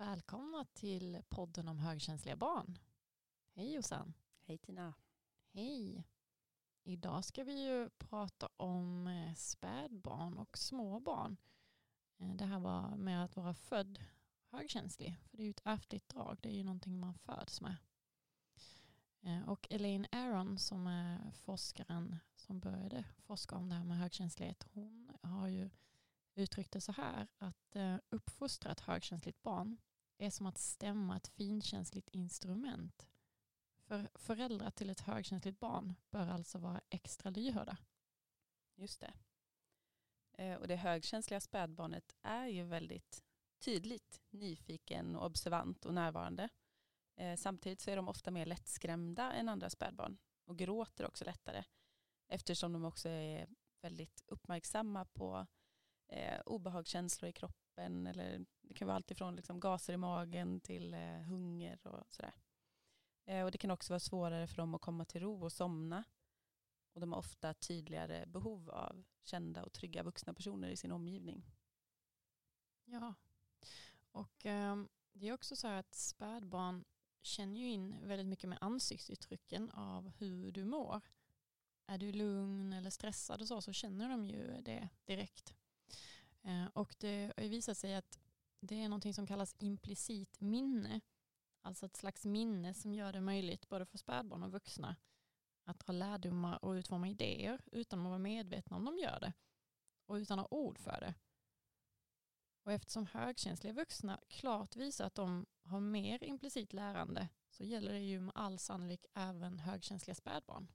Välkomna till podden om högkänsliga barn. Hej Jossan. Hej Tina. Hej. Idag ska vi ju prata om eh, spädbarn och små barn. Eh, det här var med att vara född högkänslig. För det är ju ett ärftligt drag. Det är ju någonting man föds med. Eh, och Elaine Aron som är forskaren som började forska om det här med högkänslighet. Hon har ju uttryckt det så här att uppfostra ett högkänsligt barn är som att stämma ett finkänsligt instrument. För föräldrar till ett högkänsligt barn bör alltså vara extra lyhörda. Just det. Eh, och det högkänsliga spädbarnet är ju väldigt tydligt nyfiken, och observant och närvarande. Eh, samtidigt så är de ofta mer lättskrämda än andra spädbarn och gråter också lättare eftersom de också är väldigt uppmärksamma på eh, obehagskänslor i kroppen kroppen eller det kan vara allt ifrån liksom gaser i magen till eh, hunger och sådär. Eh, och det kan också vara svårare för dem att komma till ro och somna. Och de har ofta tydligare behov av kända och trygga vuxna personer i sin omgivning. Ja, och eh, det är också så här att spädbarn känner ju in väldigt mycket med ansiktsuttrycken av hur du mår. Är du lugn eller stressad och så, så känner de ju det direkt. Eh, och det har visat sig att det är någonting som kallas implicit minne. Alltså ett slags minne som gör det möjligt både för spädbarn och vuxna att dra lärdomar och utforma idéer utan att vara medvetna om de gör det och utan att ha ord för det. Och eftersom högkänsliga vuxna klart visar att de har mer implicit lärande så gäller det ju med all sannolik även högkänsliga spädbarn.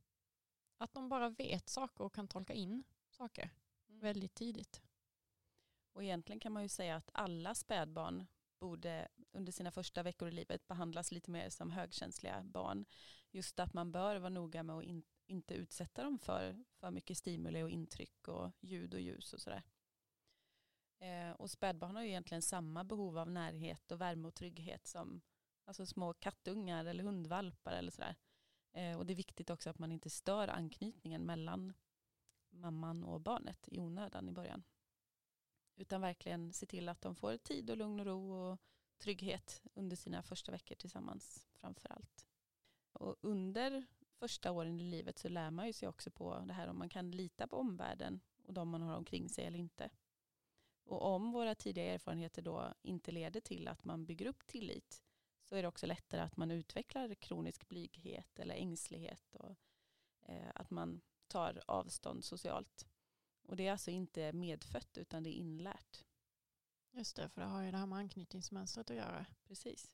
Att de bara vet saker och kan tolka in saker mm. väldigt tidigt. Och egentligen kan man ju säga att alla spädbarn borde under sina första veckor i livet behandlas lite mer som högkänsliga barn. Just att man bör vara noga med att in, inte utsätta dem för för mycket stimuli och intryck och ljud och ljus och sådär. Eh, och spädbarn har ju egentligen samma behov av närhet och värme och trygghet som alltså små kattungar eller hundvalpar eller sådär. Eh, och det är viktigt också att man inte stör anknytningen mellan mamman och barnet i onödan i början. Utan verkligen se till att de får tid och lugn och ro och trygghet under sina första veckor tillsammans framför allt. Och under första åren i livet så lär man ju sig också på det här om man kan lita på omvärlden och de man har omkring sig eller inte. Och om våra tidiga erfarenheter då inte leder till att man bygger upp tillit så är det också lättare att man utvecklar kronisk blyghet eller ängslighet och eh, att man tar avstånd socialt. Och det är alltså inte medfött utan det är inlärt. Just det, för det har ju det här med anknytningsmönstret att göra. Precis.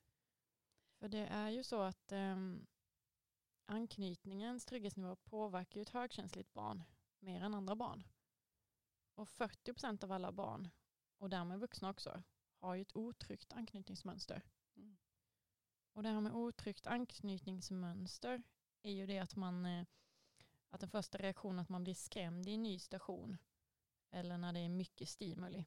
För det är ju så att um, anknytningens trygghetsnivå påverkar ju ett högkänsligt barn mer än andra barn. Och 40 procent av alla barn, och därmed vuxna också, har ju ett otryggt anknytningsmönster. Mm. Och det här med otryggt anknytningsmönster är ju det att man eh, att den första reaktionen att man blir skrämd i en ny station eller när det är mycket stimuli.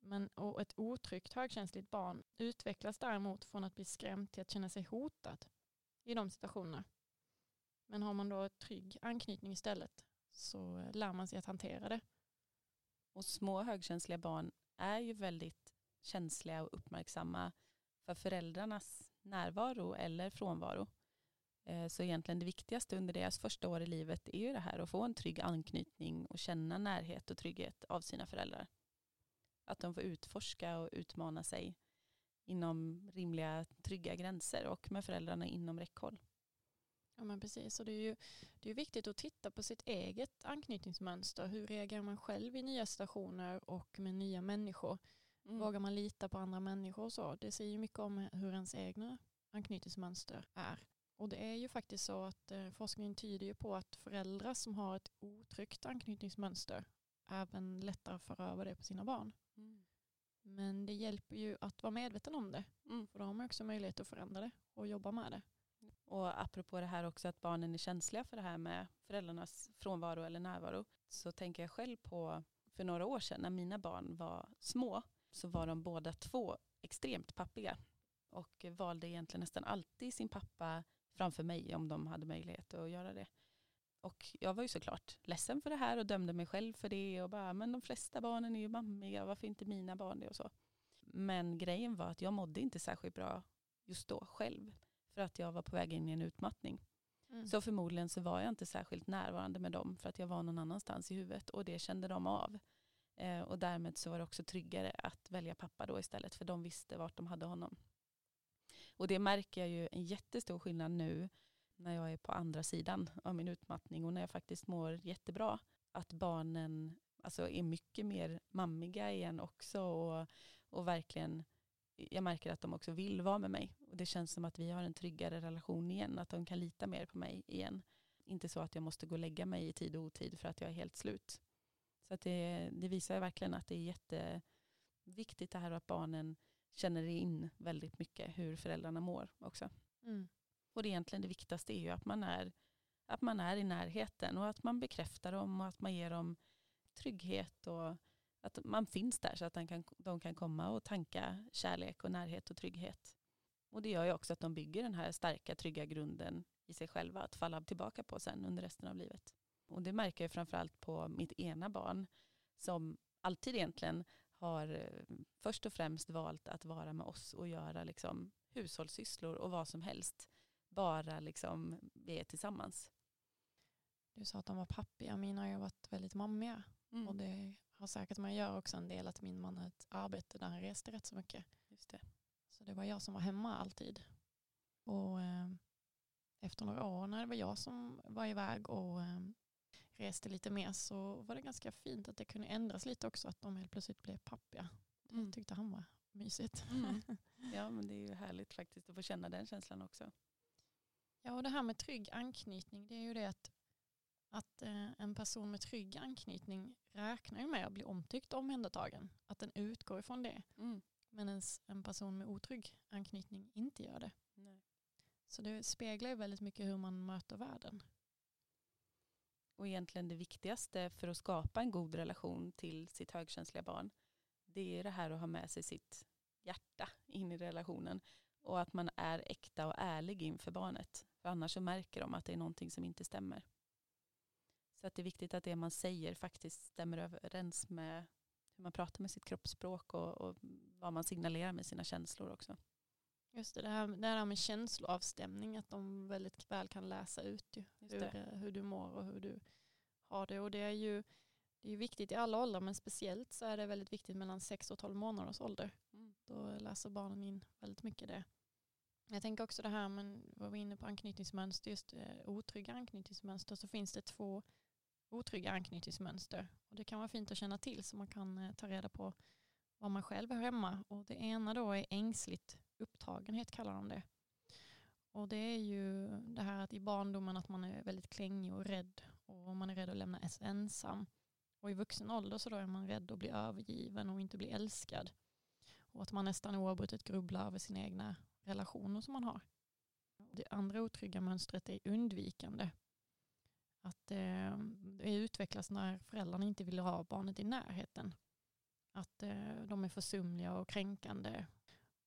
Men och ett otryggt högkänsligt barn utvecklas däremot från att bli skrämd till att känna sig hotad i de situationerna. Men har man då trygg anknytning istället så lär man sig att hantera det. Och små högkänsliga barn är ju väldigt känsliga och uppmärksamma för föräldrarnas närvaro eller frånvaro. Eh, så egentligen det viktigaste under deras första år i livet är ju det här att få en trygg anknytning och känna närhet och trygghet av sina föräldrar. Att de får utforska och utmana sig inom rimliga trygga gränser och med föräldrarna inom räckhåll. Ja men precis, och det är ju det är viktigt att titta på sitt eget anknytningsmönster. Hur reagerar man själv i nya situationer och med nya människor? Mm. Vågar man lita på andra människor och så? Det säger ju mycket om hur ens egna anknytningsmönster är. Och det är ju faktiskt så att eh, forskningen tyder ju på att föräldrar som har ett otryggt anknytningsmönster även lättare för över det på sina barn. Mm. Men det hjälper ju att vara medveten om det. Mm. För då har man också möjlighet att förändra det och jobba med det. Och apropå det här också att barnen är känsliga för det här med föräldrarnas frånvaro eller närvaro så tänker jag själv på för några år sedan när mina barn var små så var de båda två extremt pappiga och valde egentligen nästan alltid sin pappa framför mig om de hade möjlighet att göra det. Och jag var ju såklart ledsen för det här och dömde mig själv för det och bara men de flesta barnen är ju mammiga varför inte mina barn det och så. Men grejen var att jag mådde inte särskilt bra just då själv. För att jag var på väg in i en utmattning. Mm. Så förmodligen så var jag inte särskilt närvarande med dem för att jag var någon annanstans i huvudet och det kände de av. Eh, och därmed så var det också tryggare att välja pappa då istället för de visste vart de hade honom. Och det märker jag ju en jättestor skillnad nu när jag är på andra sidan av min utmattning och när jag faktiskt mår jättebra. Att barnen alltså, är mycket mer mammiga igen också och, och verkligen jag märker att de också vill vara med mig. Och det känns som att vi har en tryggare relation igen, att de kan lita mer på mig igen. Inte så att jag måste gå och lägga mig i tid och otid för att jag är helt slut. Så att det, det visar verkligen att det är jätteviktigt det här att barnen känner in väldigt mycket hur föräldrarna mår också. Mm. Och det egentligen det viktigaste är ju att man är, att man är i närheten och att man bekräftar dem och att man ger dem trygghet och att man finns där så att de kan, de kan komma och tanka kärlek och närhet och trygghet. Och det gör ju också att de bygger den här starka trygga grunden i sig själva att falla tillbaka på sen under resten av livet. Och det märker jag framförallt på mitt ena barn som alltid egentligen har eh, först och främst valt att vara med oss och göra liksom hushållssysslor och vad som helst. Bara liksom vi är tillsammans. Du sa att de var pappiga, mina har ju varit väldigt mammiga. Mm. Och det har säkert med att göra också en del att min man har ett arbete där han reste rätt så mycket. Just det. Så det var jag som var hemma alltid. Och eh, efter några år när det var jag som var iväg och eh, reste lite mer så var det ganska fint att det kunde ändras lite också att de helt plötsligt blev pappiga. Det Mm. tyckte han var mysigt. Mm. Ja men det är ju härligt faktiskt att få känna den känslan också. Ja och det här med trygg anknytning det är ju det att, att eh, en person med trygg anknytning räknar ju med att bli omtyckt och omhändertagen. Att den utgår ifrån det. Mm. Medan en person med otrygg anknytning inte gör det. Nej. Så det speglar ju väldigt mycket hur man möter världen. Och egentligen det viktigaste för att skapa en god relation till sitt högkänsliga barn det är det här att ha med sig sitt hjärta in i relationen och att man är äkta och ärlig inför barnet. För annars så märker de att det är någonting som inte stämmer. Så att det är viktigt att det man säger faktiskt stämmer överens med hur man pratar med sitt kroppsspråk och, och vad man signalerar med sina känslor också. Just det, det här, det här med känsloavstämning, att de väldigt väl kan läsa ut ju, hur, hur du mår och hur du har det. Och det är ju det är viktigt i alla åldrar, men speciellt så är det väldigt viktigt mellan 6 och 12 månaders ålder. Mm. Då läser barnen in väldigt mycket det. Jag tänker också det här, men var vi inne på anknytningsmönster, just eh, otrygga anknytningsmönster, så finns det två otrygga anknytningsmönster. Och det kan vara fint att känna till så man kan eh, ta reda på vad man själv hör hemma. Och det ena då är ängsligt upptagenhet kallar de det. Och det är ju det här att i barndomen att man är väldigt klängig och rädd och man är rädd att lämnas ensam. Och i vuxen ålder så då är man rädd att bli övergiven och inte bli älskad. Och att man nästan oavbrutet grubblar över sina egna relationer som man har. Det andra otrygga mönstret är undvikande. Att eh, det utvecklas när föräldrarna inte vill ha barnet i närheten. Att eh, de är försumliga och kränkande.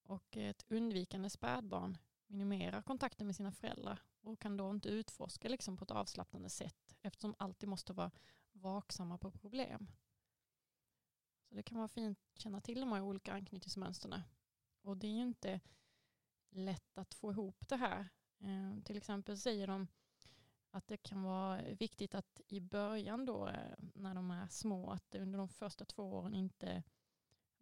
Och ett undvikande spädbarn minimerar kontakten med sina föräldrar och kan då inte utforska liksom på ett avslappnande sätt eftersom alltid måste vara vaksamma på problem. Så det kan vara fint att känna till de här olika anknytningsmönsterna. Och det är ju inte lätt att få ihop det här. Eh, till exempel säger de att det kan vara viktigt att i början då eh, när de är små att det under de första två åren inte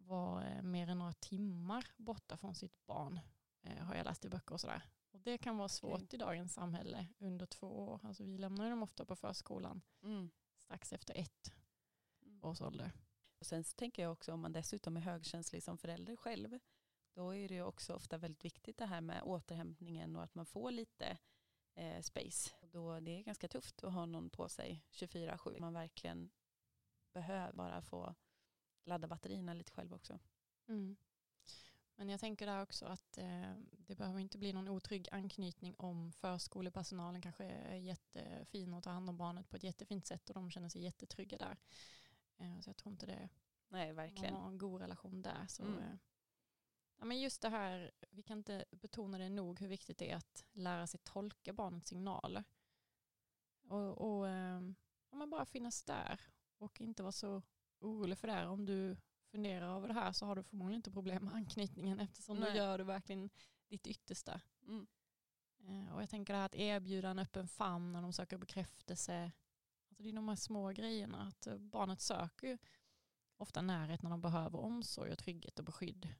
var eh, mer än några timmar borta från sitt barn eh, har jag läst i böcker och sådär. Och det kan vara svårt Okej. i dagens samhälle under två år. Alltså vi lämnar dem ofta på förskolan Mm. strax efter ett års ålder. Och sen så tänker jag också om man dessutom är högkänslig som förälder själv, då är det ju också ofta väldigt viktigt det här med återhämtningen och att man får lite eh, space. Och då, det är ganska tufft att ha någon på sig 24-7. Man verkligen behöver bara få ladda batterierna lite själv också. Mm. Men jag tänker där också att eh, det behöver inte bli någon otrygg anknytning om förskolepersonalen kanske är jättefin och tar hand om barnet på ett jättefint sätt och de känner sig jättetrygga där. Eh, så jag tror inte det Nej, man verkligen. har en god relation där. Så, Mm. eh, ja, men just det här, vi kan inte betona det nog hur viktigt det är att lära sig tolka barnets signaler. Och, och eh, ja, bara finnas där och inte vara så orolig för det här. Om du funderar över det här så har du förmodligen inte problem med anknytningen eftersom Nej. då gör du verkligen ditt yttersta. Mm. Eh, och jag tänker det här att erbjuda en öppen famn när de söker bekräftelse. Alltså det är de här små grejerna. Att eh, barnet söker ju ofta närhet när de behöver omsorg och trygghet och beskydd.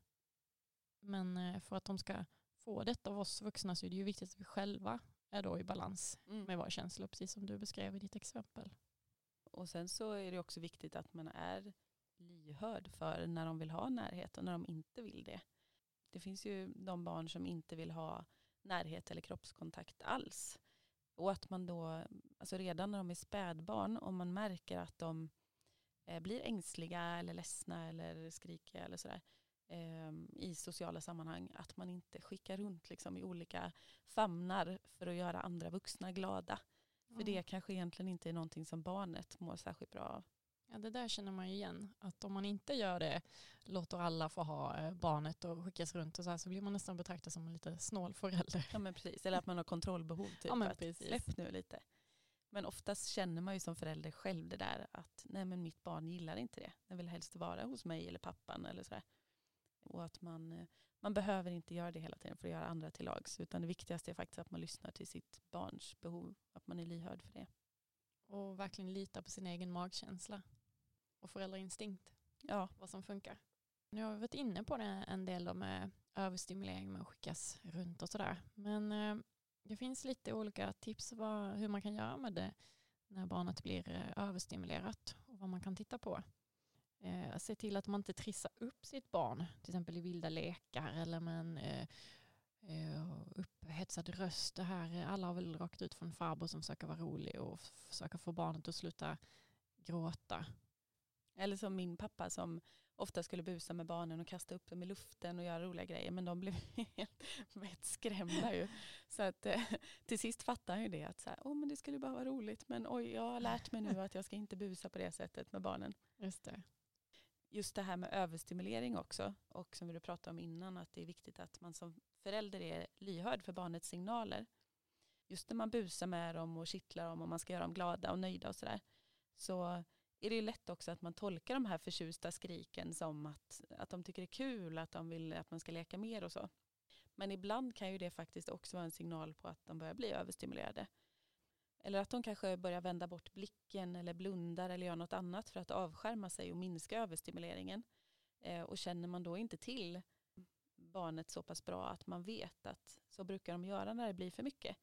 Men eh, för att de ska få detta av oss vuxna så är det ju viktigt att vi själva är då i balans mm. med våra känslor, precis som du beskrev i ditt exempel. Och sen så är det också viktigt att man är lyhörd för när de vill ha närhet och när de inte vill det. Det finns ju de barn som inte vill ha närhet eller kroppskontakt alls. Och att man då, alltså redan när de är spädbarn, om man märker att de eh, blir ängsliga eller ledsna eller skrikiga eller sådär eh, i sociala sammanhang, att man inte skickar runt liksom, i olika famnar för att göra andra vuxna glada. Mm. För det kanske egentligen inte är någonting som barnet mår särskilt bra av. Ja, det där känner man ju igen. Att om man inte gör det, låter alla få ha eh, barnet och skickas runt och så här, så blir man nästan betraktad som en lite snål förälder. Ja men precis, eller att man har kontrollbehov. Typ, ja, men precis. Släpp nu lite. Men oftast känner man ju som förälder själv det där att nej men mitt barn gillar inte det. Den vill helst vara hos mig eller pappan eller sådär. Och att man, eh, man behöver inte göra det hela tiden för att göra andra till lags. Utan det viktigaste är faktiskt att man lyssnar till sitt barns behov. Att man är lyhörd för det. Och verkligen litar på sin egen magkänsla och föräldrainstinkt. Ja. Vad som funkar. Nu har vi varit inne på det en del med överstimulering med att skickas runt och sådär. Men eh, det finns lite olika tips vad, hur man kan göra med det när barnet blir eh, överstimulerat och vad man kan titta på. Eh, se till att man inte trissar upp sitt barn, till exempel i vilda lekar eller med en eh, eh upphetsad röst. Det här, alla har väl rakt ut från farbror som försöker vara rolig och försöker få barnet att sluta gråta. Eller som min pappa som ofta skulle busa med barnen och kasta upp dem i luften och göra roliga grejer. Men de blev helt vettskrämda ju. Så att till sist fattade han ju det att så här, oh, men det skulle bara vara roligt. Men oj, jag har lärt mig nu att jag ska inte busa på det sättet med barnen. Just det. Just det här med överstimulering också. Och som vi pratade om innan att det är viktigt att man som förälder är lyhörd för barnets signaler. Just när man busar med dem och kittlar dem och man ska göra dem glada och nöjda och sådär. Så är det lätt också att man tolkar de här förtjusta skriken som att, att de tycker det är kul, att de vill att man ska leka mer och så. Men ibland kan ju det faktiskt också vara en signal på att de börjar bli överstimulerade. Eller att de kanske börjar vända bort blicken eller blundar eller gör något annat för att avskärma sig och minska överstimuleringen. Eh, och känner man då inte till barnet så pass bra att man vet att så brukar de göra när det blir för mycket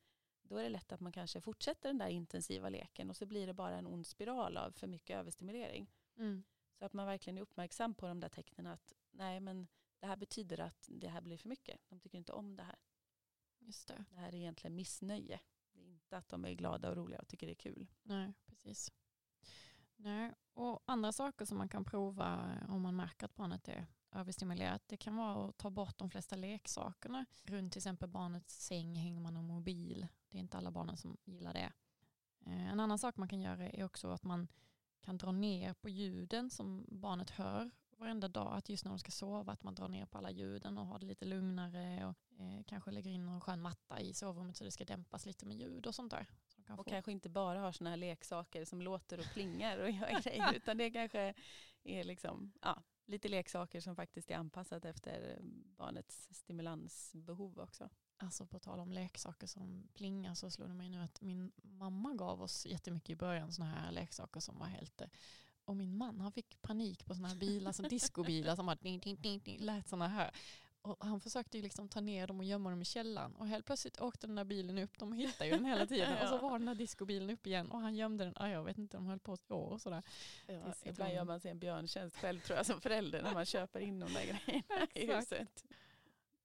då är det lätt att man kanske fortsätter den där intensiva leken och så blir det bara en ond spiral av för mycket överstimulering. Mm. Så att man verkligen är uppmärksam på de där tecknen att nej men det här betyder att det här blir för mycket. De tycker inte om det här. Just det. det här är egentligen missnöje. Inte att de är glada och roliga och tycker det är kul. Nej, precis. Nej. Och andra saker som man kan prova om man märker att barnet är överstimulerat. Det kan vara att ta bort de flesta leksakerna. Runt till exempel barnets säng hänger man en mobil. Det är inte alla barnen som gillar det. Eh, en annan sak man kan göra är också att man kan dra ner på ljuden som barnet hör varenda dag. Att just när de ska sova att man drar ner på alla ljuden och har det lite lugnare. Och eh, kanske lägger in en skön matta i sovrummet så det ska dämpas lite med ljud och sånt där. Kan och få. kanske inte bara har sådana här leksaker som låter och plingar och gör grejer utan det kanske är liksom, ja, lite leksaker som faktiskt är anpassat efter barnets stimulansbehov också. Alltså på tal om leksaker som plingar så slår det mig nu att min mamma gav oss jättemycket i början sådana här leksaker som var helt och min man han fick panik på sådana här bilar, som discobilar som bara ding, ding, ding, ding, lät sådana här. Och han försökte ju liksom ta ner dem och gömma dem i källaren. Och helt plötsligt åkte den där bilen upp. De hittade ju den hela tiden. ja. Och så var den där discobilen upp igen. Och han gömde den. Ah, jag vet inte, de höll på ett år och sådär. Ja, ibland gör man sig en björntjänst själv tror jag som förälder. När man köper in de där grejerna i huset.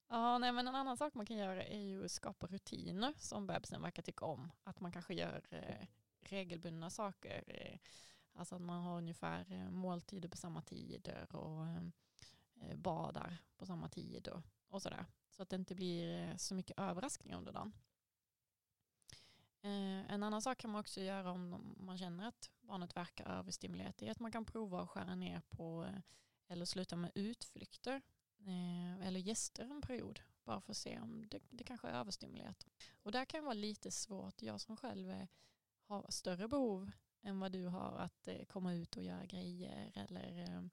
Ja, nej, men en annan sak man kan göra är ju att skapa rutiner som bebisen verkar tycka om. Att man kanske gör eh, regelbundna saker. Eh, alltså att man har ungefär eh, måltider på samma tider och eh, eh, badar på samma tid och, och sådär. Så att det inte blir så mycket överraskningar under dagen. En annan sak kan man också göra om man känner att barnet verkar överstimulerat är att man kan prova att skära ner på eller sluta med utflykter eller gäster en period bara för att se om det, det kanske är överstimulerat. Och där kan det vara lite svårt. Jag som själv har större behov än vad du har att komma ut och göra grejer eller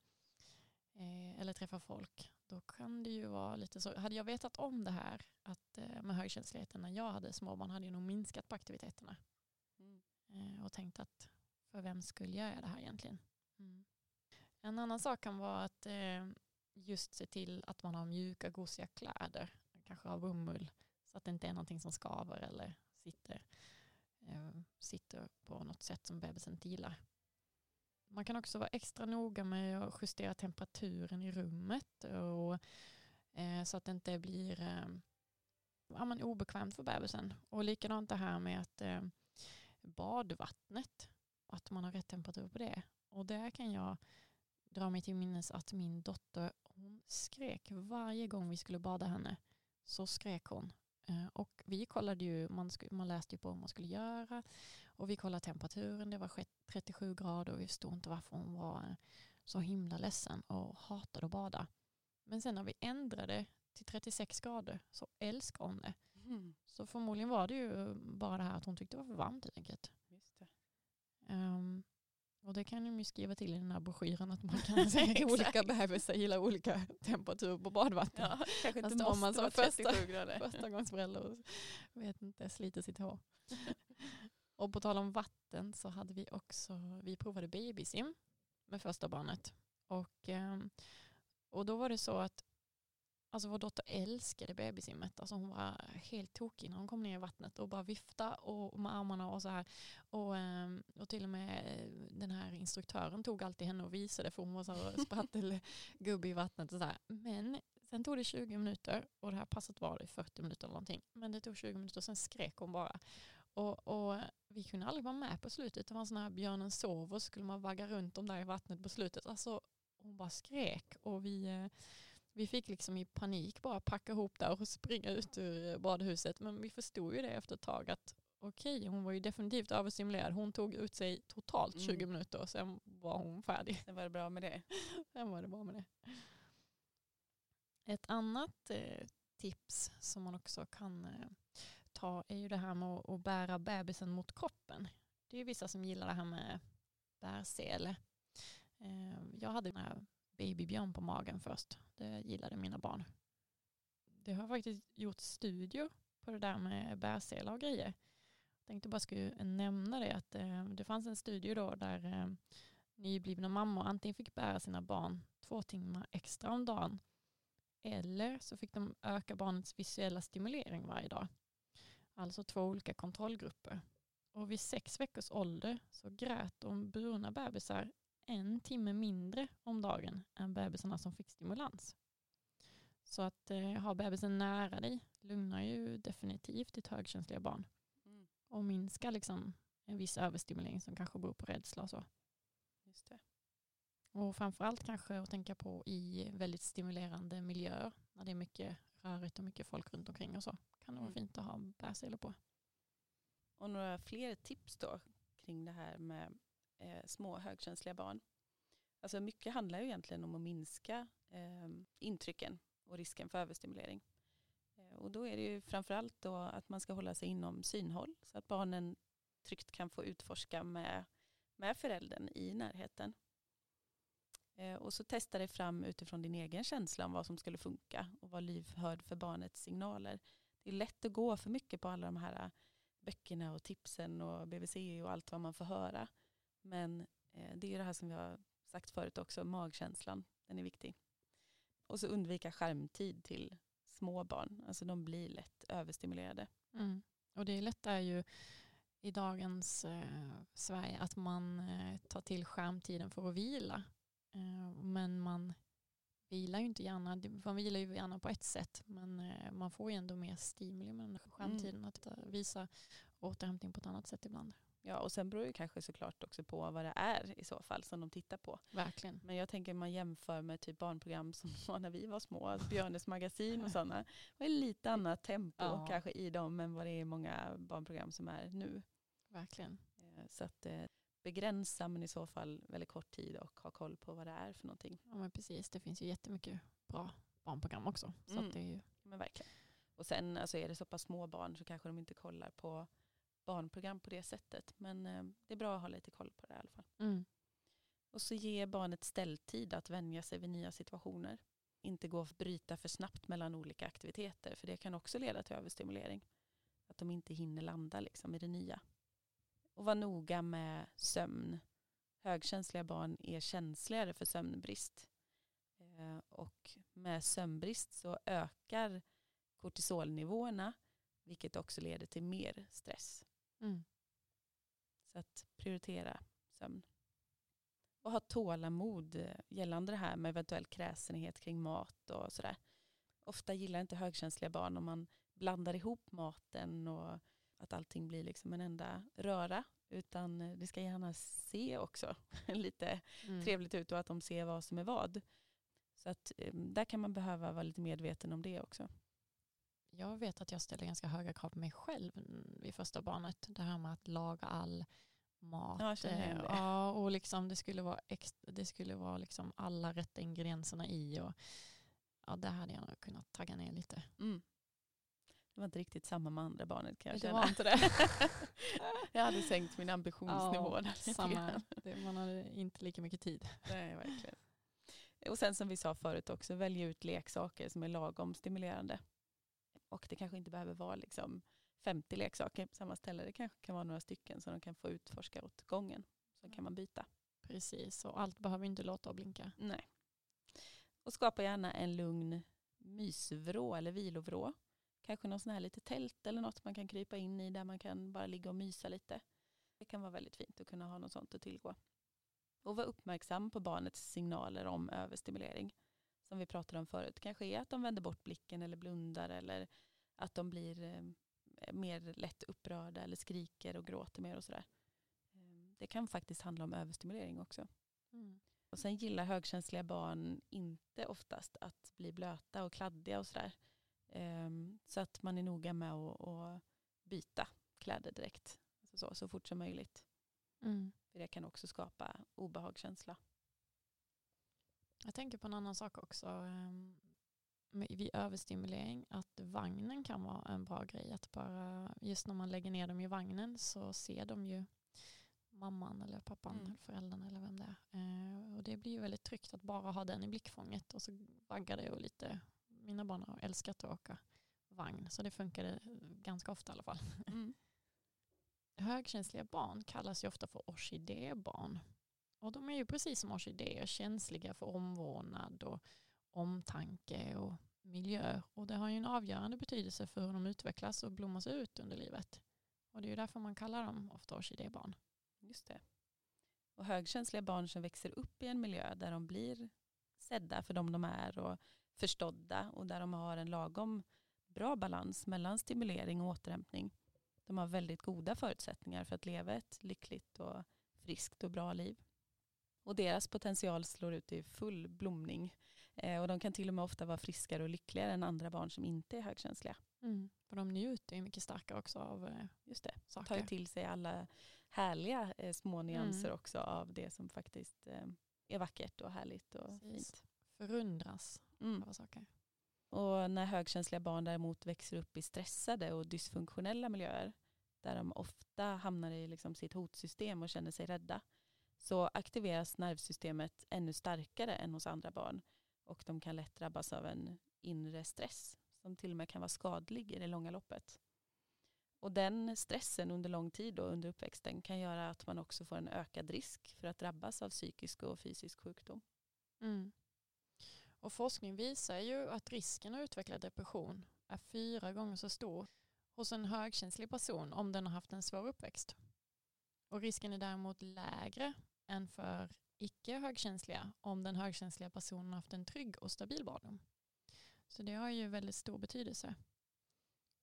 eller träffa folk, då kan det ju vara lite så. Hade jag vetat om det här att, eh, med högkänsligheten när jag hade småbarn hade jag nog minskat på aktiviteterna. Mm. Eh, och tänkt att för vem skulle jag göra det här egentligen? Mm. En annan sak kan vara att eh, just se till att man har mjuka, gosiga kläder, kanske av bomull, så att det inte är någonting som skaver eller sitter, eh, Eh, sitter på något sätt som bebisen inte gillar. Man kan också vara extra noga med att justera temperaturen i rummet och, eh, så att det inte blir eh, ja, men obekvämt för bebisen. Och likadant det här med att eh, badvattnet, att man har rätt temperatur på det. Och där kan jag dra mig till minnes att min dotter hon skrek varje gång vi skulle bada henne. Så skrek hon. Eh, och vi kollade ju, man, man läste ju på vad man skulle göra och vi kollade temperaturen, det var 37 grader och vi förstod inte varför hon var så himla ledsen och hatade att bada. Men sen när vi ändrade till 36 grader så älskade hon det. Mm. Så förmodligen var det ju bara det här att hon tyckte det var för varmt helt enkelt. Just det. Um, och det kan de ju skriva till i den här broschyren att man kan säga olika bebisar gillar olika temperatur på badvatten. Ja, kanske inte måste man som första, första gångs förälder och vet inte, sliter sitt hår. och på tal om vatten så hade vi också, vi provade babysim med första barnet. Och, ehm, och då var det så att Alltså vår dotter älskade babysimmet. Alltså hon var helt tokig när hon kom ner i vattnet och bara vifta och med armarna och så här. Och, ehm, och till och med den här instruktören tog alltid henne och visade för hon var så sprattelgubbe i vattnet och så här. Men sen tog det 20 minuter och det här passet var det 40 minuter eller någonting. Men det tog 20 minuter och sen skrek hon bara. Och, och vi kunde aldrig vara med på slutet. Det var en sån här björnen sover så skulle man vagga runt dem där i vattnet på slutet. Alltså hon bara skrek och vi eh, vi fick liksom i panik bara packa ihop där och springa ut ur badhuset. Men vi förstod ju det efter ett tag att okej, okay, hon var ju definitivt överstimulerad. Hon tog ut sig totalt 20 mm. minuter och sen var hon färdig. Sen var det bra med det. sen var det bra med det. Ett annat eh, tips som man också kan eh, ta är ju det här med att, att bära bebisen mot kroppen. Det är vissa som gillar det här med bärsele. Eh, jag hade den här babybjörn på magen först. Det gillade mina barn. Det har faktiskt gjort studier på det där med bärselar och grejer. Jag tänkte bara skulle nämna det att eh, det fanns en studie då där eh, nyblivna mammor antingen fick bära sina barn två timmar extra om dagen eller så fick de öka barnets visuella stimulering varje dag. Alltså två olika kontrollgrupper. Och vid sex veckors ålder så grät de bruna bebisar en timme mindre om dagen än bebisarna som fick stimulans. Så att eh, ha bebisen nära dig lugnar ju definitivt ditt högkänsliga barn. Mm. Och minskar liksom en viss överstimulering som kanske beror på rädsla och så. Just det. Och framförallt kanske att tänka på i väldigt stimulerande miljöer när det är mycket rörigt och mycket folk runt omkring och så kan det vara mm. fint att ha bärselor på. Och några fler tips då kring det här med eh, små högkänsliga barn. Alltså mycket handlar ju egentligen om att minska eh, intrycken och risken för överstimulering. Eh, och då är det ju framförallt då att man ska hålla sig inom synhåll så att barnen tryggt kan få utforska med, med föräldern i närheten. Eh, och så testa dig fram utifrån din egen känsla om vad som skulle funka och vara lyhörd för barnets signaler. Det är lätt att gå för mycket på alla de här eh, böckerna och tipsen och BVC och allt vad man får höra. Men eh, det är det här som vi har sagt förut också, magkänslan, den är viktig. Och så undvika skärmtid till små barn, alltså de blir lätt överstimulerade. Mm. Och det är lätt är ju i dagens eh, Sverige att man eh, tar till skärmtiden för att vila. Eh, men man vilar ju inte gärna, man vilar ju gärna på ett sätt men eh, man får ju ändå mer stimuli med skärmtiden mm. att visa återhämtning på ett annat sätt ibland. Ja, och sen beror det kanske såklart också på vad det är i så fall som de tittar på. Verkligen. Men jag tänker man jämför med typ barnprogram som var när vi var små, alltså Björnes magasin och sådana. Det är lite annat tempo ja. kanske i dem än vad det är i många barnprogram som är nu. Verkligen. Eh, så att eh, begränsa men i så fall väldigt kort tid och ha koll på vad det är för någonting. Ja men precis, det finns ju jättemycket bra barnprogram också. Så mm. det är ju... Men verkligen. Och sen alltså, är det så pass små barn så kanske de inte kollar på barnprogram på det sättet. Men eh, det är bra att ha lite koll på det i alla fall. Mm. Och så ge barnet ställtid att vänja sig vid nya situationer. inte gå att bryta för snabbt mellan olika aktiviteter. För det kan också leda till överstimulering. Att de inte hinner landa liksom i det nya. Och vara noga med sömn. Högkänsliga barn är känsligare för sömnbrist. Eh, och med sömnbrist så ökar kortisolnivåerna vilket också leder till mer stress. Mm. Så att prioritera sömn. Och ha tålamod eh, gällande det här med eventuell kräsenhet kring mat och sådär. Ofta gillar inte högkänsliga barn om man blandar ihop maten och att allting blir liksom en enda röra. Utan eh, det ska gärna se också lite mm. trevligt ut och att de ser vad som är vad. Så att eh, där kan man behöva vara lite medveten om det också. Jag vet att jag ställer ganska höga krav på mig själv vid första barnet. Det här med att laga all mat. Ja, ja, och liksom det skulle vara, extra, det skulle vara liksom alla rätta ingredienserna i. Och, ja, det hade jag nog kunnat tagga ner lite. Mm. Det var inte riktigt samma med andra barnet kan jag det känna. Var inte det. jag hade sänkt min ambitionsnivå. Ja, samma. Det, man hade inte lika mycket tid. Nej, verkligen. Och sen som vi sa förut också, välja ut leksaker som är lagom stimulerande. Och det kanske inte behöver vara liksom 50 leksaker på samma ställe. Det kanske kan vara några stycken som de kan få utforska åt gången. Så kan man byta. Precis, och allt behöver inte låta och blinka. Nej. Och skapa gärna en lugn mysvrå eller vilovrå. Kanske någon sån här lite tält eller något man kan krypa in i där man kan bara ligga och mysa lite. Det kan vara väldigt fint att kunna ha något sånt att tillgå. Och vara uppmärksam på barnets signaler om överstimulering. Som vi pratade om förut. Kanske är att de vänder bort blicken eller blundar eller att de blir eh, mer lätt upprörda eller skriker och gråter mer och sådär. Ehm, det kan faktiskt handla om överstimulering också. Mm. Och sen gillar högkänsliga barn inte oftast att bli blöta och kladdiga och sådär. Ehm, så att man är noga med att byta kläder direkt. Alltså så, så fort som möjligt. Mm. För det kan också skapa obehagskänsla. Jag tänker på en annan sak också. Ehm, vid överstimulering att vagnen kan vara en bra grej. Att bara, just när man lägger ner dem i vagnen så ser de ju mamman eller pappan mm. eller föräldern eller vem det är. Eh, och det blir ju väldigt tryggt att bara ha den i blickfånget och så vaggar det och lite. Mina barn har älskat att åka vagn så det funkade ganska ofta i alla fall. Mm. Högkänsliga barn kallas ju ofta för orkidébarn. Och de är ju precis som orkidéer känsliga för omvårdnad och omtanke och miljö. Och det har ju en avgörande betydelse för hur de utvecklas och blommas ut under livet. Och det är ju därför man kallar dem ofta orkidébarn. E Just det. Och högkänsliga barn som växer upp i en miljö där de blir sedda för dem de är och förstådda och där de har en lagom bra balans mellan stimulering och återhämtning. De har väldigt goda förutsättningar för att leva ett lyckligt och friskt och bra liv. Och deras potential slår ut i full blomning Eh, och de kan till och med ofta vara friskare och lyckligare än andra barn som inte är högkänsliga. Mm. För de njuter ju mycket starkare också av eh, Just det. saker. Tar ju till sig alla härliga eh, små nyanser mm. också av det som faktiskt eh, är vackert och härligt och Precis. fint. Förundras mm. av saker. Och när högkänsliga barn däremot växer upp i stressade och dysfunktionella miljöer där de ofta hamnar i liksom sitt hotsystem och känner sig rädda så aktiveras nervsystemet ännu starkare än hos andra barn och de kan lätt drabbas av en inre stress som till och med kan vara skadlig i det långa loppet. Och den stressen under lång tid och under uppväxten kan göra att man också får en ökad risk för att drabbas av psykisk och fysisk sjukdom. Mm. Och forskning visar ju att risken att utveckla depression är fyra gånger så stor hos en högkänslig person om den har haft en svår uppväxt. Och risken är däremot lägre än för icke högkänsliga om den högkänsliga personen haft en trygg och stabil barndom. Så det har ju väldigt stor betydelse.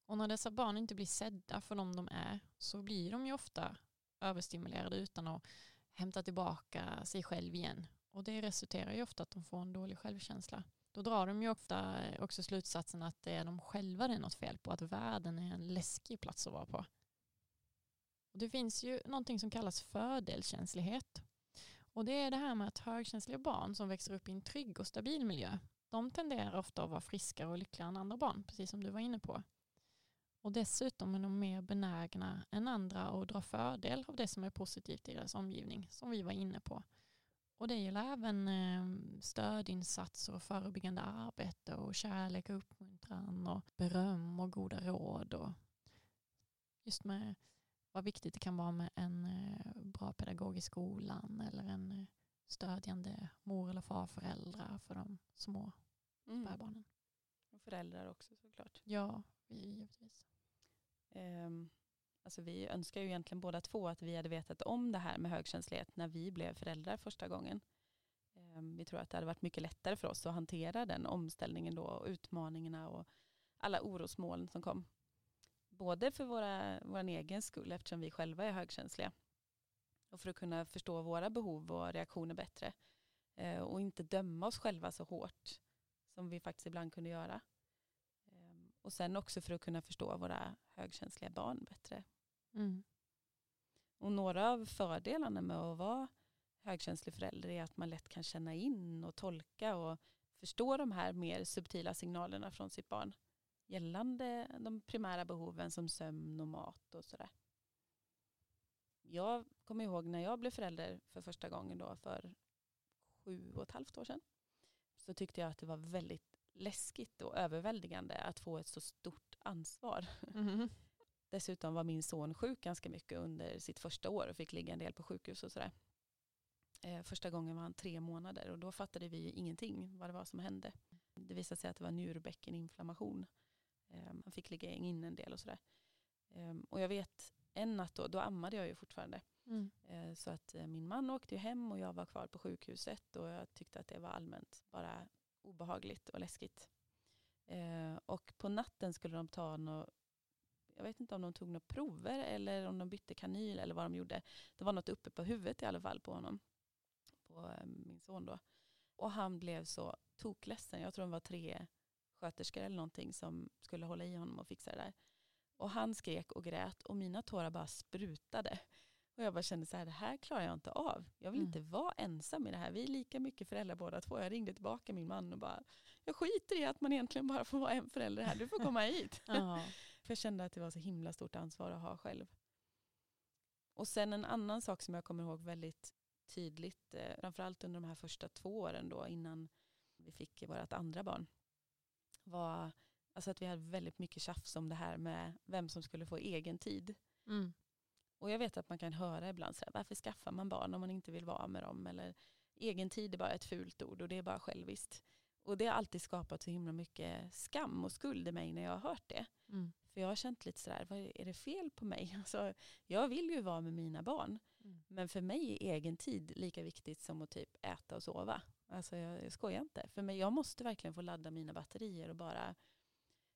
Och när dessa barn inte blir sedda för dem de är så blir de ju ofta överstimulerade utan att hämta tillbaka sig själv igen. Och det resulterar ju ofta att de får en dålig självkänsla. Då drar de ju ofta också slutsatsen att det är de själva det är något fel på, att världen är en läskig plats att vara på. Och det finns ju någonting som kallas fördelkänslighet och det är det här med att högkänsliga barn som växer upp i en trygg och stabil miljö, de tenderar ofta att vara friskare och lyckligare än andra barn, precis som du var inne på. Och dessutom är de mer benägna än andra att dra fördel av det som är positivt i deras omgivning, som vi var inne på. Och det gäller även eh, stödinsatser och förebyggande arbete och kärlek och uppmuntran och beröm och goda råd. Och just med vad viktigt det kan vara med en eh, bra pedagog i skolan eller en eh, stödjande mor eller farföräldrar för de små Mm. spädbarnen. Och föräldrar också såklart. Ja, givetvis. Um, alltså vi önskar ju egentligen båda två att vi hade vetat om det här med högkänslighet när vi blev föräldrar första gången. Ehm, vi tror att det hade varit mycket lättare för oss att hantera den omställningen då och utmaningarna och alla orosmoln som kom. Både för våra, vår egen skull eftersom vi själva är högkänsliga och för att kunna förstå våra behov och reaktioner bättre Eh, och inte döma oss själva så hårt som vi faktiskt ibland kunde göra. Ehm, och sen också för att kunna förstå våra högkänsliga barn bättre. Mm. Och några av fördelarna med att vara högkänslig förälder är att man lätt kan känna in och tolka och förstå de här mer subtila signalerna från sitt barn gällande de primära behoven som sömn och mat och sådär. Jag kommer ihåg när jag blev förälder för första gången då för sju och ett halvt år sedan så tyckte jag att det var väldigt läskigt och överväldigande att få ett så stort ansvar. Mm. Dessutom var min son sjuk ganska mycket under sitt första år och fick ligga en del på sjukhus och sådär. Eh, första gången var han tre månader och då fattade vi ingenting vad det var som hände. Det visade sig att det var njurbäckeninflammation. Eh, han fick ligga in en del och sådär. Eh, och jag vet en natt då, då ammade jag ju fortfarande. Mm. Eh, Så att eh, min man åkte ju hem och jag var kvar på sjukhuset och jag tyckte att det var allmänt bara obehagligt och läskigt. Eh, Och på natten skulle de ta något, jag vet inte om de tog några prover eller om de bytte kanyl eller vad de gjorde. Det var något uppe på huvudet i alla fall på honom, på eh, min son då. Och han blev så tokledsen, jag tror de var tre sköterskor eller någonting som skulle hålla i honom och fixa det där. Och han skrek och grät och mina tårar bara sprutade. Och jag bara kände så här, det här klarar jag inte av. Jag vill Mm. inte vara ensam i det här. Vi är lika mycket föräldrar båda två. Jag ringde tillbaka min man och bara, jag skiter i att man egentligen bara får vara en förälder här. Du får komma hit. För jag kände att det var så himla stort ansvar att ha själv. Och sen en annan sak som jag kommer ihåg väldigt tydligt, eh, framförallt under de här första två åren då innan vi fick vårt andra barn, var alltså att vi hade väldigt mycket tjafs om det här med vem som skulle få egen tid. Mm. Och jag vet att man kan höra ibland så här, varför skaffar man barn om man inte vill vara med dem? Eller egen tid är bara ett fult ord och det är bara själviskt. Och det har alltid skapat så himla mycket skam och skuld i mig när jag har hört det. Mm. För jag har känt lite sådär, vad är det fel på mig? Alltså, jag vill ju vara med mina barn. Mm. Men för mig är egen tid lika viktigt som att typ äta och sova. Alltså jag, jag skojar inte. För mig, jag måste verkligen få ladda mina batterier och bara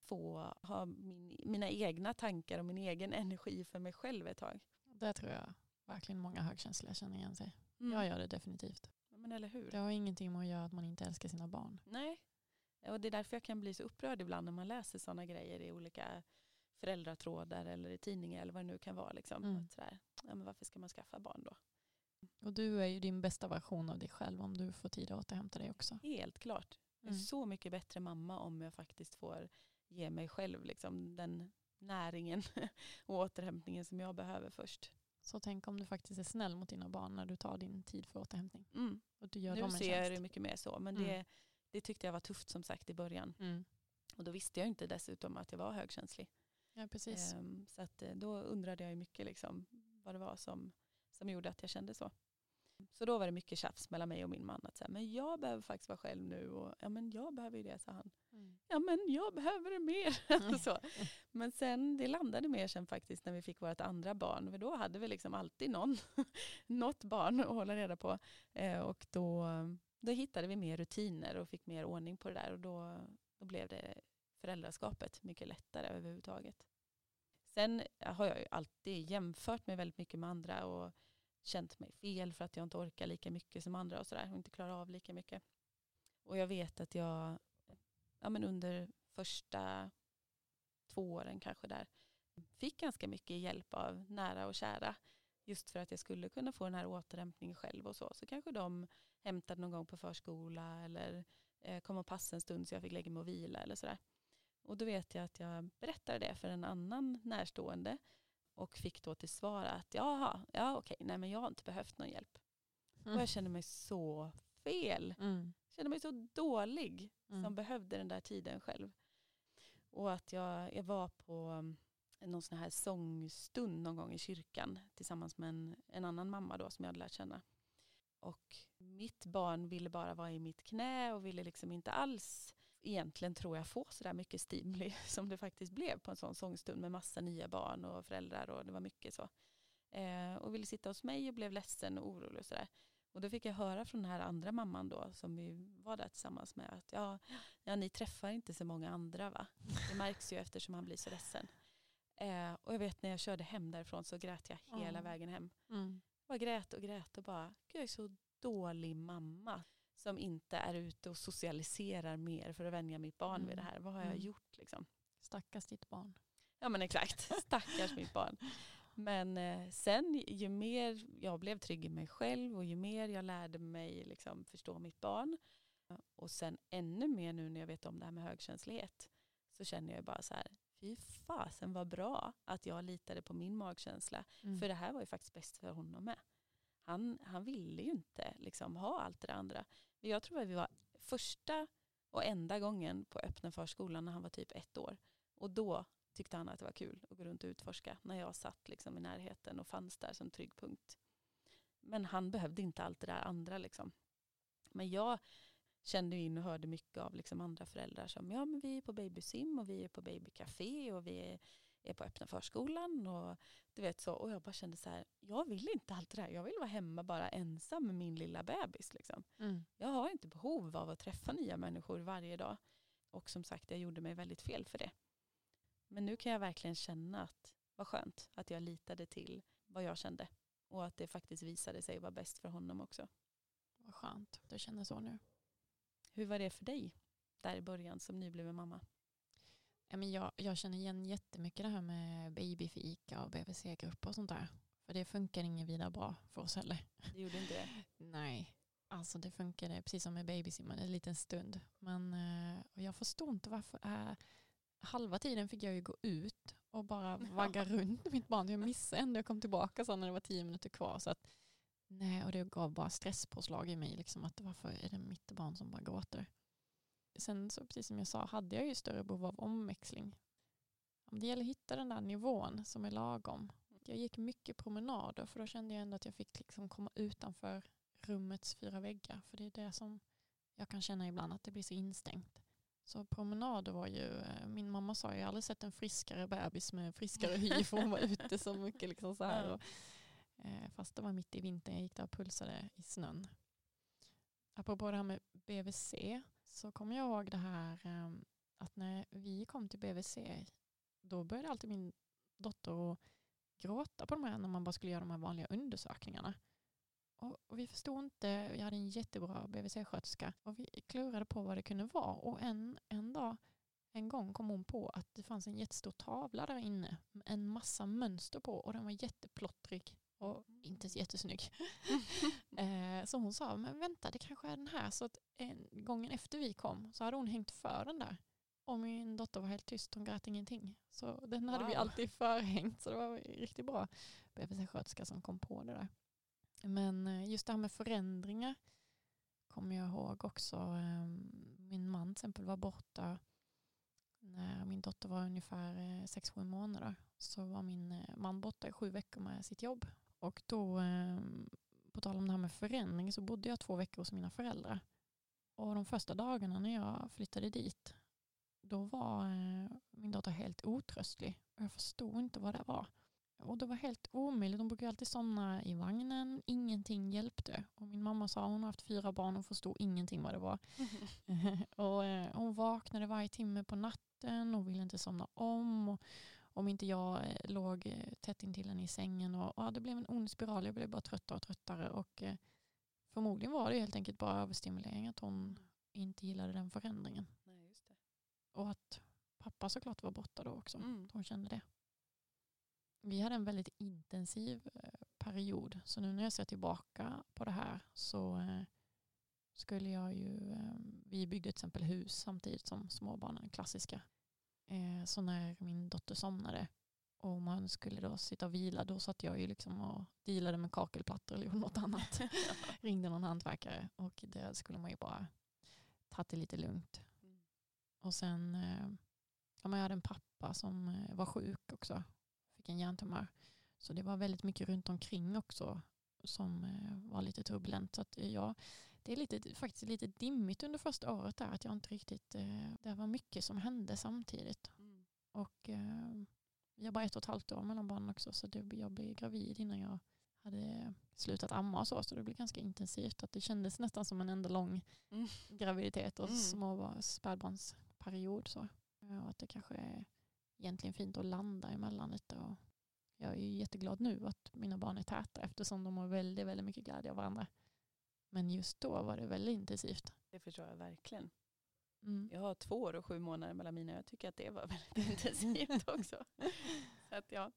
få ha min, mina egna tankar och min egen energi för mig själv ett tag. Det tror jag verkligen många högkänsliga känner igen sig. Mm. Jag gör det definitivt. Ja, Men eller hur? Det har ingenting med att göra att man inte älskar sina barn. Nej. Och det är därför jag kan bli så upprörd ibland när man läser sådana grejer i olika föräldratrådar eller i tidningar eller vad det nu kan vara. Liksom. Mm. Sådär, ja, men varför ska man skaffa barn då? Och du är ju din bästa version av dig själv om du får tid att återhämta dig också. Helt klart. Jag är Mm. så mycket bättre mamma om jag faktiskt får ge mig själv liksom, den näringen och återhämtningen som jag behöver först. Så tänk om du faktiskt är snäll mot dina barn när du tar din tid för återhämtning. Mm. Och du gör Nu dem en ser jag det tjänst. mycket mer så, men Mm. det, det tyckte jag var tufft som sagt i början. Mm. Och då visste jag inte dessutom att jag var högkänslig. Ja, precis. Ehm, så att, eh, då undrade jag mycket liksom, vad det var som, som gjorde att jag kände så. Så då var det mycket tjafs mellan mig och min man. Att säga, men jag behöver faktiskt vara själv nu. Och, ja men jag behöver ju det, sa han. Mm. Ja men jag behöver det mer. Alltså så. Men sen, det landade mer sen faktiskt när vi fick vårt andra barn. För då hade vi liksom alltid någon, något barn att hålla reda på. Eh, och då, då hittade vi mer rutiner och fick mer ordning på det där. Och då, då blev det föräldraskapet mycket lättare överhuvudtaget. Sen har jag ju alltid jämfört mig väldigt mycket med andra och känt mig fel för att jag inte orkar lika mycket som andra och sådär och inte klarar av lika mycket. Och jag vet att jag ja, men under första två åren kanske där fick ganska mycket hjälp av nära och kära just för att jag skulle kunna få den här återhämtningen själv och så. Så kanske de hämtade någon gång på förskola eller eh, kom och passade en stund så jag fick lägga mig och vila eller sådär. Och då vet jag att jag berättade det för en annan närstående och fick då till svar att jaha, ja okej, nej men jag har inte behövt någon hjälp. Och jag kände mig så fel. Mm. Jag kände mig så dålig Mm. som behövde den där tiden själv. Och att jag, jag var på um, någon sån här sångstund någon gång i kyrkan tillsammans med en, en annan mamma då som jag hade lärt känna. Och mitt barn ville bara vara i mitt knä och ville liksom inte alls egentligen tror jag få så där mycket stimuli som det faktiskt blev på en sån sångstund med massa nya barn och föräldrar och det var mycket så. Eh, och ville sitta hos mig och blev ledsen och orolig och sådär. Och då fick jag höra från den här andra mamman då som vi var där tillsammans med att ja, ja ni träffar inte så många andra va? Det märks ju eftersom han blir så ledsen. Eh, och jag vet när jag körde hem därifrån så grät jag hela Ja. vägen hem. Mm. Jag grät och grät och bara, gud jag är så dålig mamma som inte är ute och socialiserar mer för att vänja mitt barn vid det Mm. här. Vad har jag Mm. gjort liksom? Stackars ditt barn. Ja men exakt, stackars mitt barn. Men eh, sen ju mer jag blev trygg i mig själv och ju mer jag lärde mig liksom, förstå mitt barn och sen ännu mer nu när jag vet om det här med högkänslighet så känner jag bara så här, fy fasen vad bra att jag litade på min magkänsla. Mm. För det här var ju faktiskt bäst för honom med. Han, han ville ju inte liksom, ha allt det där andra. Men jag tror att vi var första och enda gången på öppna förskolan när han var typ ett år. Och då tyckte han att det var kul att gå runt och utforska när jag satt liksom i närheten och fanns där som trygg punkt. Men han behövde inte allt det där andra. Liksom. Men jag kände in och hörde mycket av liksom andra föräldrar som ja men vi är på babysim och vi är på babycafé och vi är, är på öppna förskolan och du vet så och jag bara kände så här jag vill inte allt det där jag vill vara hemma bara ensam med min lilla bebis liksom. Mm. Jag har inte behov av att träffa nya människor varje dag och som sagt jag gjorde mig väldigt fel för det. Men nu kan jag verkligen känna att vad skönt att jag litade till vad jag kände och att det faktiskt visade sig vara bäst för honom också. Vad skönt att du känner så nu. Hur var det för dig där i början som nybliven mamma? Men jag, jag känner igen jättemycket det här med babyfika och BVC-grupper och sånt där. För det funkar inget vidare bra för oss heller. Det gjorde inte det? Nej, alltså det funkade precis som med babysimmar en liten stund. Men eh, och jag förstår inte varför. Äh, halva tiden fick jag ju gå ut och bara vagga runt mitt barn. Jag missade ändå. Jag kom tillbaka sen när det var tio minuter kvar. Så att, nej, och det gav bara stresspåslag i mig. Liksom, att varför är det mitt barn som bara gråter? Sen så precis som jag sa hade jag ju större behov av omväxling. Det gäller att hitta den där nivån som är lagom. Jag gick mycket promenader för då kände jag ändå att jag fick liksom komma utanför rummets fyra väggar. För det är det som jag kan känna ibland att det blir så instängt. Så promenader var ju, eh, min mamma sa jag har aldrig sett en friskare bebis med friskare hy för hon var ute så mycket. Liksom så här. Och, eh, fast det var mitt i vintern, jag gick där och pulsade i snön. Apropå det här med BVC så kommer jag ihåg det här ehm, att när vi kom till BVC då började alltid min dotter att gråta på de här när man bara skulle göra de här vanliga undersökningarna. Och, och vi förstod inte, vi hade en jättebra BVC-sköterska och vi klurade på vad det kunde vara. Och en, en dag, en gång kom hon på att det fanns en jättestor tavla där inne med en massa mönster på och den var jätteplottrig och inte så jättesnygg. eh, så hon sa, men vänta det kanske är den här. Så att en, gången efter vi kom så hade hon hängt för den där. Och min dotter var helt tyst, hon grät ingenting. Så den hade vi Wow. alltid förhängt. Så det var riktigt bra BVC-sköterska som kom på det där. Men eh, just det här med förändringar kommer jag ihåg också. eh, Min man till exempel var borta när min dotter var ungefär 6-7 månader. Så var min eh, man borta i sju veckor med sitt jobb. Och då, eh, på tal om det här med förändring, så bodde jag två veckor hos mina föräldrar. Och de första dagarna när jag flyttade dit, då var eh, min dotter helt otröstlig. Och Jag förstod inte vad det var. Och det var helt omöjligt. Hon brukade alltid somna i vagnen. Ingenting hjälpte. Och min mamma sa hon har haft fyra barn och förstod ingenting vad det var. och, eh, hon vaknade varje timme på natten och ville inte somna om. Och, om inte jag eh, låg eh, tätt intill henne i sängen. Och, ja, det blev en ond spiral. Jag blev bara tröttare och tröttare. Och, eh, förmodligen var det helt enkelt bara överstimulering. Att hon inte gillade den förändringen. Nej, just det. Och att pappa såklart var borta då också. Mm. Hon kände det. Vi hade en väldigt intensiv period. Så nu när jag ser tillbaka på det här så skulle jag ju, eh, vi byggde till exempel hus samtidigt som småbarnen, klassiska. Eh, så när min dotter somnade och man skulle då sitta och vila, då satt jag ju liksom och dealade med kakelplattor eller gjorde något annat. Ringde någon hantverkare och det skulle man ju bara ta det lite lugnt. Mm. Och sen, eh, ja, men jag hade en pappa som eh, var sjuk också, fick en hjärntumör. Så det var väldigt mycket runt omkring också som var lite turbulent. Så att jag, det är lite, faktiskt lite dimmigt under första året där, att jag inte riktigt, eh, det var mycket som hände samtidigt. Mm. Och eh, jag har bara ett och ett halvt år mellan barnen också så det, jag blev gravid innan jag hade slutat amma och så. Så det blev ganska intensivt. Att det kändes nästan som en enda lång Mm. graviditet och Mm. små spädbarnsperiod. Så. Och att det kanske är egentligen fint att landa emellan lite. Och jag är ju jätteglad nu att mina barn är täta eftersom de har väldigt, väldigt mycket glädje av varandra. Men just då var det väldigt intensivt. Det förstår jag verkligen. Mm. Jag har två år och sju månader mellan mina. Jag tycker att det var väldigt intensivt också. Så att, ja.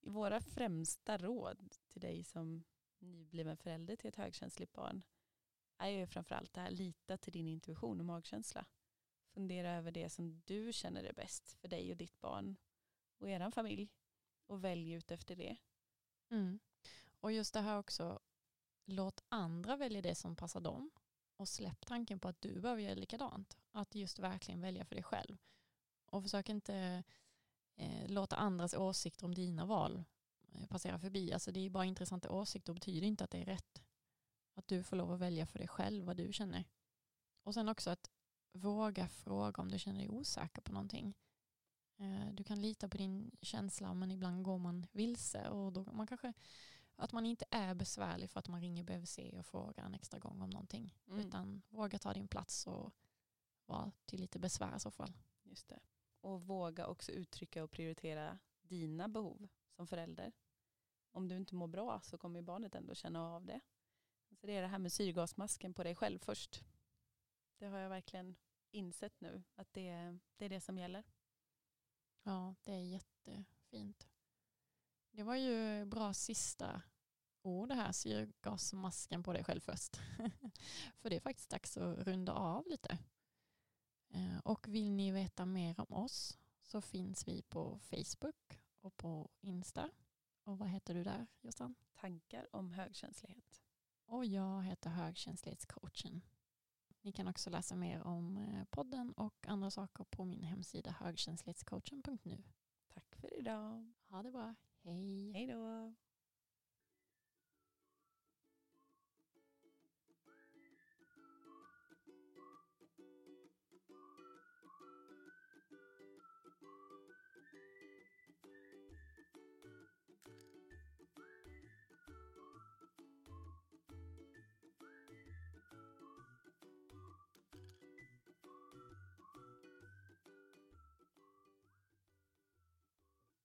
Våra främsta råd till dig som nybliven förälder till ett högkänsligt barn är ju framförallt det här lita till din intuition och magkänsla. Fundera över det som du känner är bäst för dig och ditt barn och er familj och välj ut efter det. Mm. Och just det här också, låt andra välja det som passar dem och släpp tanken på att du behöver göra likadant. Att just verkligen välja för dig själv. Och försök inte eh, låta andras åsikter om dina val eh, passera förbi. Alltså det är bara intressanta åsikter och betyder inte att det är rätt. Att du får lov att välja för dig själv vad du känner. Och sen också att våga fråga om du känner dig osäker på någonting. Eh, du kan lita på din känsla men ibland går man vilse och då man kanske att man inte är besvärlig för att man ringer BVC och frågar en extra gång om någonting. Mm. Utan våga ta din plats och vara till lite besvär i så fall. Just det. Och våga också uttrycka och prioritera dina behov som förälder. Om du inte mår bra så kommer ju barnet ändå känna av det. Så det är det här med syrgasmasken på dig själv först. Det har jag verkligen insett nu att det, det är det som gäller. Ja, det är jättefint. Det var ju bra sista ord det här, syrgasmasken på dig själv först. För det är faktiskt dags att runda av lite. Eh, Och vill ni veta mer om oss så finns vi på Facebook och på Insta. Och vad heter du där Jossan? Tankar om högkänslighet. Och jag heter högkänslighetscoachen. Ni kan också läsa mer om eh, podden och andra saker på min hemsida högkänslighetscoachen.nu. Tack för idag. Ha det bra. Hej. Hej då.